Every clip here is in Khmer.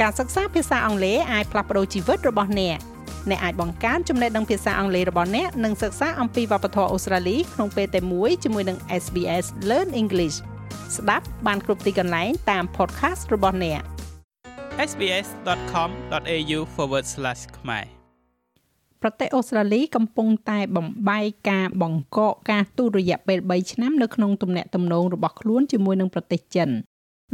ការសិក្សាភាសាអង់គ្លេសអាចផ្លាស់ប្ដូរជីវិតរបស់អ្នកអ្នកអាចបង្កើនចំណេះដឹងភាសាអង់គ្លេសរបស់អ្នកនិងសិក្សាអំពីវប្បធម៌អូស្ត្រាលីក្នុងពេលតែមួយជាមួយនឹង SBS Learn English ស្ដាប់បានគ្រប់ទីកន្លែងតាម podcast របស់អ្នក sbs.com.au/ ខ្មែរប្រទេសអូស្ត្រាលីកំពុងតែបំបែកការបង្កកការទូតរយៈពេល3ឆ្នាំនៅក្នុងទំនាក់ទំនងរបស់ខ្លួនជាមួយនឹងប្រទេសចិន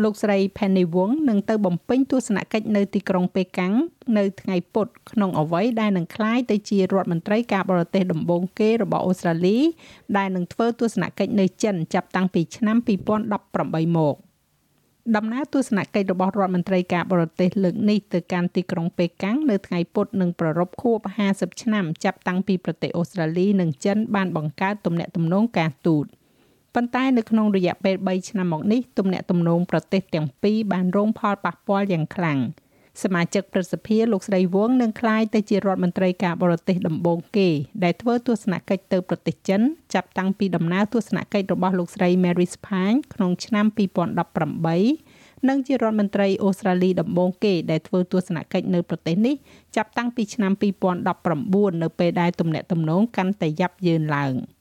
លោកស្រី Penny Wong នឹងទៅបំពេញទស្សនកិច្ចនៅទីក្រុងប៉េកាំងនៅថ្ងៃពុធក្នុងអ្វីដែលនឹងក្លាយទៅជារដ្ឋមន្ត្រីការបរទេសដំបូងគេរបស់អូស្ត្រាលី ដែលនឹងធ្វើទស្សនកិច្ចនៅចិនចាប់តាំងពីឆ្នាំ2018មកដំណើរទស្សនកិច្ចរបស់រដ្ឋមន្ត្រីការបរទេសលើកនេះទៅកាន់ទីក្រុងប៉េកាំងនៅថ្ងៃពុធនឹងប្រារព្ធខួប50ឆ្នាំចាប់តាំងពីប្រទេសអូស្ត្រាលីនិងចិនបានបង្កើតទំនាក់ទំនងការទូត។ ប៉ុន្តែនៅក្នុងរយៈពេល3ឆ្នាំមកនេះទំនាក់ទំនងប្រទេសទាំងពីរបានរងផលប៉ះពាល់យ៉ាងខ្លាំងសមាជិកព្រឹទ្ធសភាលោកស្រីវងនឹងក្លាយទៅជារដ្ឋមន្ត្រីការបរទេសដំបូងគេ ដែលធ្វើទស្សនកិច្ចទៅប្រទេសចិនចាប់តាំងពីដំណើរទស្សនកិច្ចរបស់លោកស្រី Mary Spine ក្នុងឆ្នាំ2018និងជារដ្ឋមន្ត្រីអូស្ត្រាលីដំបូងគេដែលធ្វើទស្សនកិច្ចនៅប្រទេសនេះចាប់តាំងពីឆ្នាំ2019នៅពេលដែលទំនាក់ទំនងកាន់តែយ៉ាប់យ៉ឺនឡើង។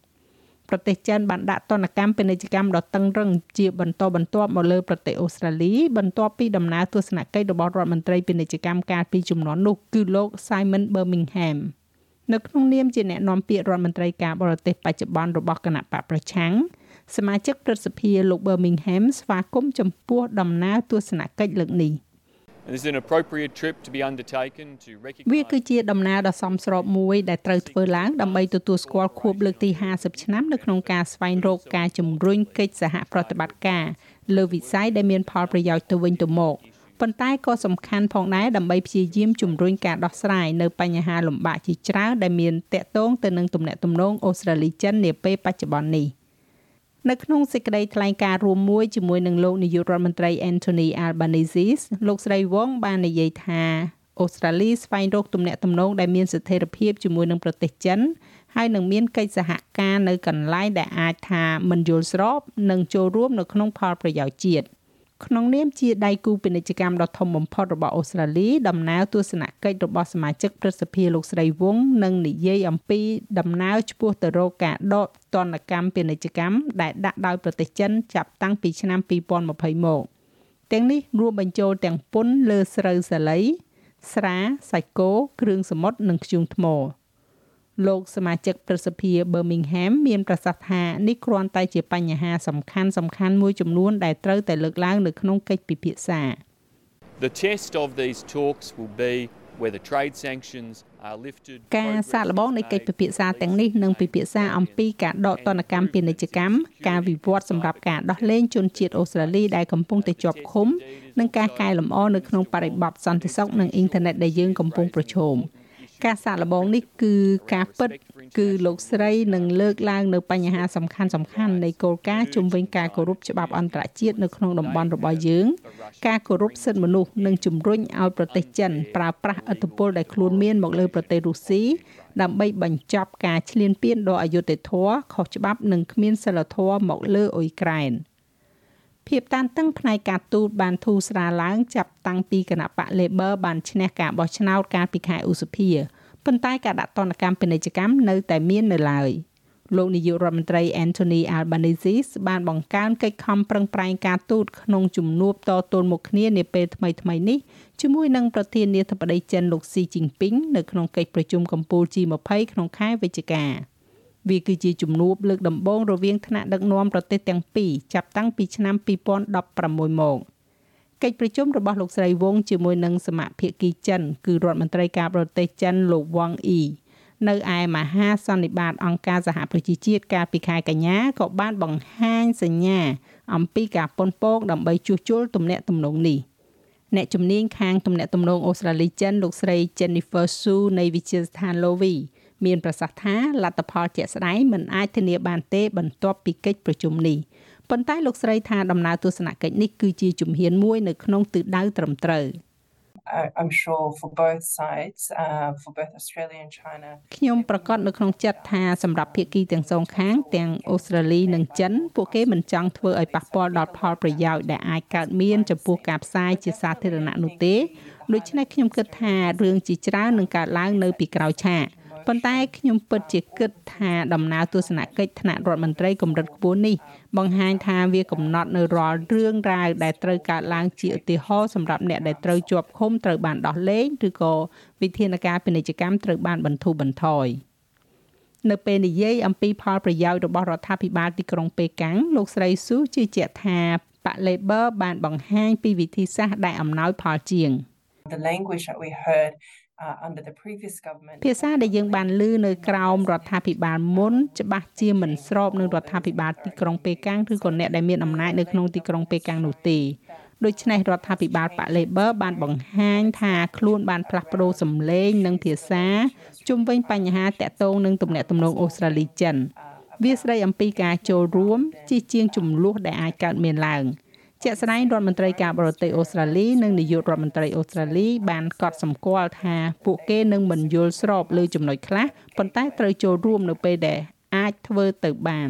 ប្រទេសចិនបានដាក់ទណ្ឌកម្មពាណិជ្ជកម្មដ៏តឹងរឹងជាបន្តបន្ទាប់មកលើប្រទេសអូស្ត្រាលីបន្ទាប់ពីដំណើរទស្សនកិច្ចរបស់រដ្ឋមន្ត្រីពាណិជ្ជកម្មកាលពីជំនាន់នោះគឺលោក Simon Birmingham នៅក្នុងនាមជាអ្នកនាំពាក្យរដ្ឋមន្ត្រីការបរទេសបច្ចុប្បន្នរបស់គណៈបកប្រឆាំងសមាជិកព្រឹទ្ធសភាលោក Birmingham ស្វាគមន៍ចំពោះដំណើរទស្សនកិច្ចលើកនេះ។ វាគឺជាដំណើរដ៏សមស្របមួយដែលត្រូវធ្វើឡើងដើម្បីទទួលស្គាល់ខួបលើកទី50ឆ្នាំនៅក្នុងការស្វែងរកការជំរុញកិច្ចសហប្រតិបត្តិការលើវិស័យដែលមានផលប្រយោជន៍ទៅវិញទៅមកប៉ុន្តែក៏សំខាន់ផងដែរដើម្បីព្យាយាមជំរុញការដោះស្រាយនៅបញ្ហាលំបាកជាច្រើនដែលមានតាក់ទងទៅនឹងទំនាក់ទំនងអូស្ត្រាលីចិននាពេលបច្ចុប្បន្ននេះ។ នៅក្នុងសេចក្តីថ្លែងការណ៍រួមមួយជាមួយនឹងលោកនាយករដ្ឋមន្ត្រី Anthony Albanese លោកស្រីវងបាននិយាយថាអូស្ត្រាលីស្វែងរកទំនាក់ទំនងដែលមានស្ថិរភាពជាមួយនឹងប្រទេសចិនហើយនឹងមានកិច្ចសហការនៅកន្លែងដែលអាចថាមិនយល់ស្របនិងចូលរួមនៅក្នុងផលប្រយោជន៍ជាតិ។ ក្នុងនាមជាដៃគូពាណិជ្ជកម្មដ៏ធំបំផុតរបស់អូស្ត្រាលីដំណើរទស្សនកិច្ចរបស់សមាជិកព្រឹទ្ធសភាលោកស្រីវងនឹងនិយាយអំពីដំណើរឆ្ពោះទៅរកការដកទណ្ឌកម្មពាណិជ្ជកម្មដែលដាក់ដោយប្រទេសចិនចាប់តាំងពីឆ្នាំ2020មកទាំងនេះរួមបញ្ចូលទាំងពន្ធលើស្រូវសាលីស្រាសាច់គោគ្រឿងសមុទ្រនិងធ្យូងថ្ម លោកសមាជិកប្រសិទ្ធិ Birmingham មានប្រសាសន៍ថានេះគ្រាន់តែជាបញ្ហាសំខាន់សំខាន់មួយចំនួនដែលត្រូវតែលើកឡើងនៅក្នុងកិច្ចពិភាក្សា The test of these talks will be where the trade sanctions are lifted ការសាកល្បងនៃកិច្ចពិភាក្សាទាំងនេះនឹងពិភាក្សាអំពីការដកទណ្ឌកម្មពាណិជ្ជកម្មការវិវត្តសម្រាប់ការដោះលែងជនជាតិអូស្ត្រាលីដែលកំពុងតែជាប់ឃុំនិងការកែលម្អនៅក្នុងបរិបទសន្តិសុខនិងអ៊ីនធឺណិតដែលយើងកំពុងប្រឈម។ ការសាកល្បងនេះគឺការពិតគឺលោកស្រីនឹងលើកឡើងនៅបញ្ហាសំខាន់សំខាន់នៃគោលការណ៍ជំវិញការគោរពច្បាប់អន្តរជាតិនៅក្នុងតំបន់របស់យើង ការគោរពសិទ្ធិមនុស្សនិងជំរុញឲ្យប្រទេសចិនប្រើប្រាស់ឥទ្ធិពលដែលខ្លួនមានមកលើប្រទេសរុស្ស៊ីដើម្បីបញ្ចប់ការឈ្លានពានដ៏អយុត្តិធម៌ខុសច្បាប់និងគ្មានសិលធម៌មកលើអ៊ុយក្រែន។ ភាពតានតឹងផ្នែកការទូតបានធូរស្រាលឡើងចាប់តាំងពីគណៈបក Labor បានឈ្នះការបោះឆ្នោតកាលពីខែឧសភាប៉ុន្តែការដាក់ទណ្ឌកម្មពាណិជ្ជកម្មនៅតែមាននៅឡើយលោកនាយករដ្ឋមន្ត្រី Anthony Albanese បានបង្កើនកិច្ចខំប្រឹងប្រែងការទូតក្នុងជំនួបតទល់មុខគ្នានាពេលថ្មីៗនេះជាមួយនឹងប្រធានាធិបតីចិនលោកស៊ីជីងពីងនៅក្នុងកិច្ចប្រជុំកំពូល G20 ក្នុងខែវិច្ឆិកា។ វាគឺជាជំនួបលើកដំបូងរវាងថ្នាក់ដឹកនាំប្រទេសទាំងពីរចាប់តាំងពីឆ្នាំ2016មកកិច្ចប្រជុំរបស់លោកស្រីវងជាមួយនឹងសមាភិកីចិនគឺរដ្ឋមន្ត្រីការបរទេសចិនលោកវ៉ាងអ៊ីនៅឯមហាសន្និបាតអង្គការសហប្រជាជាតិកាលពីខែកញ្ញាក៏បានបង្ហាញសញ្ញា អំពីការប៉ុនប៉ងដើម្បីជួសជុលទំនាក់ទំនងនេះអ្នកជំនាញខាងទំនាក់ទំនងអូស្ត្រាលីចិនលោកស្រី Jennifer Su នៃវិទ្យាស្ថាន Lowy មានប្រសាសន៍ថាលទ្ធផលជាក់ស្ដែងមិនអាចធានាបានទេបន្ទាប់ពីកិច្ចប្រជុំនេះប៉ុន្តែលោកស្រីថាដំណើរទស្សនកិច្ចនេះគឺជាជំហានមួយនៅក្នុងទិសដៅត្រឹមត្រូវ I'm sure for both sides uh for both Australia and China ខ្ញុំប្រកាសនៅក្នុងចិត្តថាសម្រាប់ភាគីទាំងសងខាងទាំងអូស្ត្រាលីនិងចិនពួកគេមិនចង់ធ្វើឲ្យប៉ះពាល់ដល់ផលប្រយោជន៍ដែលអាចកើតមានចំពោះការផ្សាយជាសាធារណៈនោះទេដូច្នេះខ្ញុំគិតថារឿងជាច្រើននឹងកើតឡើងនៅពីក្រោយឆាក ប៉ុន្តែខ្ញុំពិតជាគិតថាដំណើរទស្សនកិច្ចថ្នាក់រដ្ឋមន្ត្រីកម្រិតខ្ពស់នេះបង្ហាញថាវាកំណត់នៅរាល់រឿងរ៉ាវដែលត្រូវកើតឡើងជាឧទាហរណ៍សម្រាប់អ្នកដែលត្រូវជាប់ឃុំត្រូវបានដោះលែងឬក៏វិធានការពាណិជ្ជកម្មត្រូវបានបន្ធូរបន្ថយនៅពេលនិយាយអំពីផលប្រយោជន៍របស់រដ្ឋាភិបាលទីក្រុងប៉េកាំងលោកស្រីស៊ូជឿជាក់ថាបក Labor បានបង្ហាញពីវិធីសាស្ត្រដែលអំណោយផលជាង The language that we heard uh, under the previous government ភាសាដែលយើងបានឮនៅក្រោមរដ្ឋាភិបាលមុនច្បាស់ជាមិនស្របនឹងរដ្ឋាភិបាលទីក្រុងប៉េកាំងឬក៏អ្នកដែលមានអំណាចនៅក្នុងទីក្រុងប៉េកាំងនោះទេដូច្នេះរដ្ឋាភិបាលប៉ា Labor បានបង្ហាញថាខ្លួនបានផ្លាស់ប្ដូរសម្លេងនិងភាសាជុំវិញបញ្ហាតាក់ទងនឹងទំនាក់ទំនងអូស្ត្រាលីចិនវាស្ដីអំពីការចូលរួមជាជាងចំនួនដែលអាចកើតមានឡើង។ ជាក់ស្ដែងរដ្ឋមន្ត្រីការបរទេសអូស្ត្រាលីនិងនាយករដ្ឋមន្ត្រីអូស្ត្រាលីបានកត់សម្គាល់ថាពួកគេនឹងមិនយល់ស្របលើចំណុចខ្លះប៉ុន្តែត្រូវចូលរួមនៅពេលដែលអាចធ្វើទៅបាន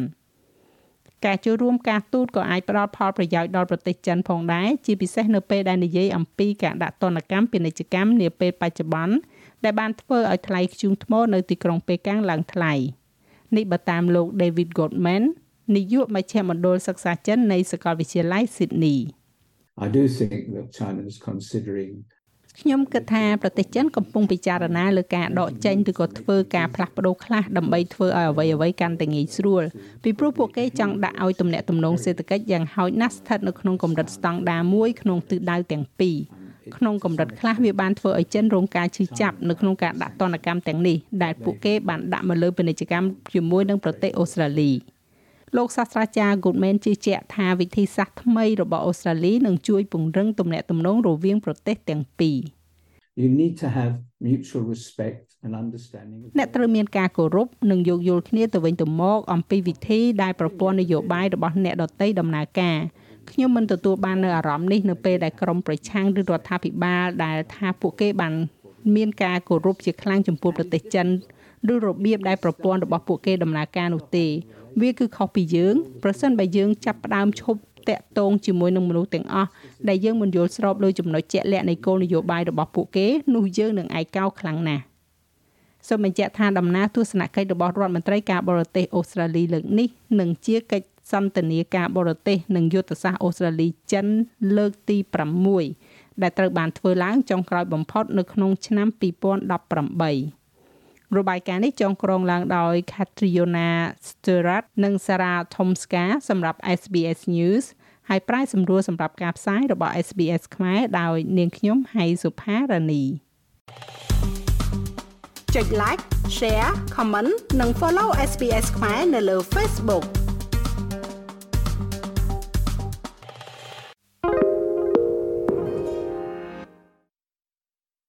ការចូលរួមការទូតក៏អាចផ្ដល់ផលប្រយោជន៍ដល់ប្រទេសចិនផងដែរជាពិសេសនៅពេលដែលនិយាយអំពីការដាក់ទណ្ឌកម្មពាណិជ្ជកម្មនាពេលបច្ចុប្បន្នដែលបានធ្វើឲ្យថ្លៃធ្យូងថ្មនៅទីក្រុងប៉េកាំងឡើងថ្លៃនេះបើតាមលោក David Goldman នាយកមជ្ឈមណ្ឌលសិក្សាចិននៃសាកលវិទ្យាល័យ Sydney I do think that China is considering ខ្ញុំគិតថាប្រទេសចិនកំពុងពិចារណាលើការដកចេញឬក៏ធ្វើការផ្លាស់ប្ដូរខ្លះដើម្បីធ្វើឲ្យអ្វីអ្វីកាន់តែងាយស្រួលពីព្រោះពួកគេចង់ដាក់ឲ្យទំនាក់ទំនងសេដ្ឋកិច្ចយ៉ាងហោចណាស់ស្ថិតនៅក្នុងកម្រិតស្តង់ដារមួយក្នុងទិសដៅទាំងពីរក្នុងកម្រិតខ្លះវាបានធ្វើឲ្យចិនរងការឈឺចាប់នៅក្នុងការដាក់ទណ្ឌកម្មទាំងនេះដែលពួកគេបានដាក់មកលើពាណិជ្ជកម្មជាមួយនឹងប្រទេសអូស្ត្រាលី។ លោកសាស្ត្រាចារ្យ Goodman ជឿជាក់ថាវិធីសាស្ត្រថ្មីរបស់អូស្ត្រាលីនឹងជួយពង្រឹងទំនាក់ទំនងរវាងប្រទេសទាំងពីរ You need to have mutual respect and understanding អ្នកត្រូវមានការគោរពនិងយោគយល់គ្នាទៅវិញទៅមកអំពីវិធីដែលប្រព័ន្ធនយោបាយរបស់អ្នកដទៃដំណើរការខ្ញុំមិនទទួលបាននៅអារម្មណ៍នេះនៅពេលដែលក្រមប្រឆាំងឬរដ្ឋាភិបាលដែលថាពួកគេបានមានការគោរពជាខ្លាំងចំពោះប្រទេសចិនឬរបៀបដែលប្រព័ន្ធរបស់ពួកគេដំណើរការនោះទេ វាគឺខុសពីយើងប្រសិនបើយើងចាប់ផ្ដើមឈប់តាក់ទងជាមួយនឹងមនុស្សទាំងអស់ដែលយើងមិនយល់ស្របលើចំណុចជាក់លាក់នៃគោលនយោបាយរបស់ពួកគេនោះយើងនឹងឯកោខ្លាំងណាស់សូមបញ្ជាក់ថាដំណើរទស្សនកិច្ចរបស់រដ្ឋមន្ត្រីការបរទេសអូស្ត្រាលីលើកនេះនឹងជាកិច្ចសន្ទនាការបរទេសនិងយុទ្ធសាស្ត្រអូស្ត្រាលីចិនលើកទី6ដែលត្រូវបានធ្វើឡើងចុងក្រោយបំផុតនៅក្នុងឆ្នាំ2018 របាយការណ៍នេះចងក្រងឡើងដោយ Katriona Stewart និង Sarah Thomska សម្រាប់ SBS News ហើយប្រាយសម្រួលសម្រាប់ការផ្សាយរបស់ SBS ខ្មែរដោយនាងខ្ញុំហៃសុផារ៉ានីចុច like share comment និង follow SBS ខ្មែរនៅលើ Facebook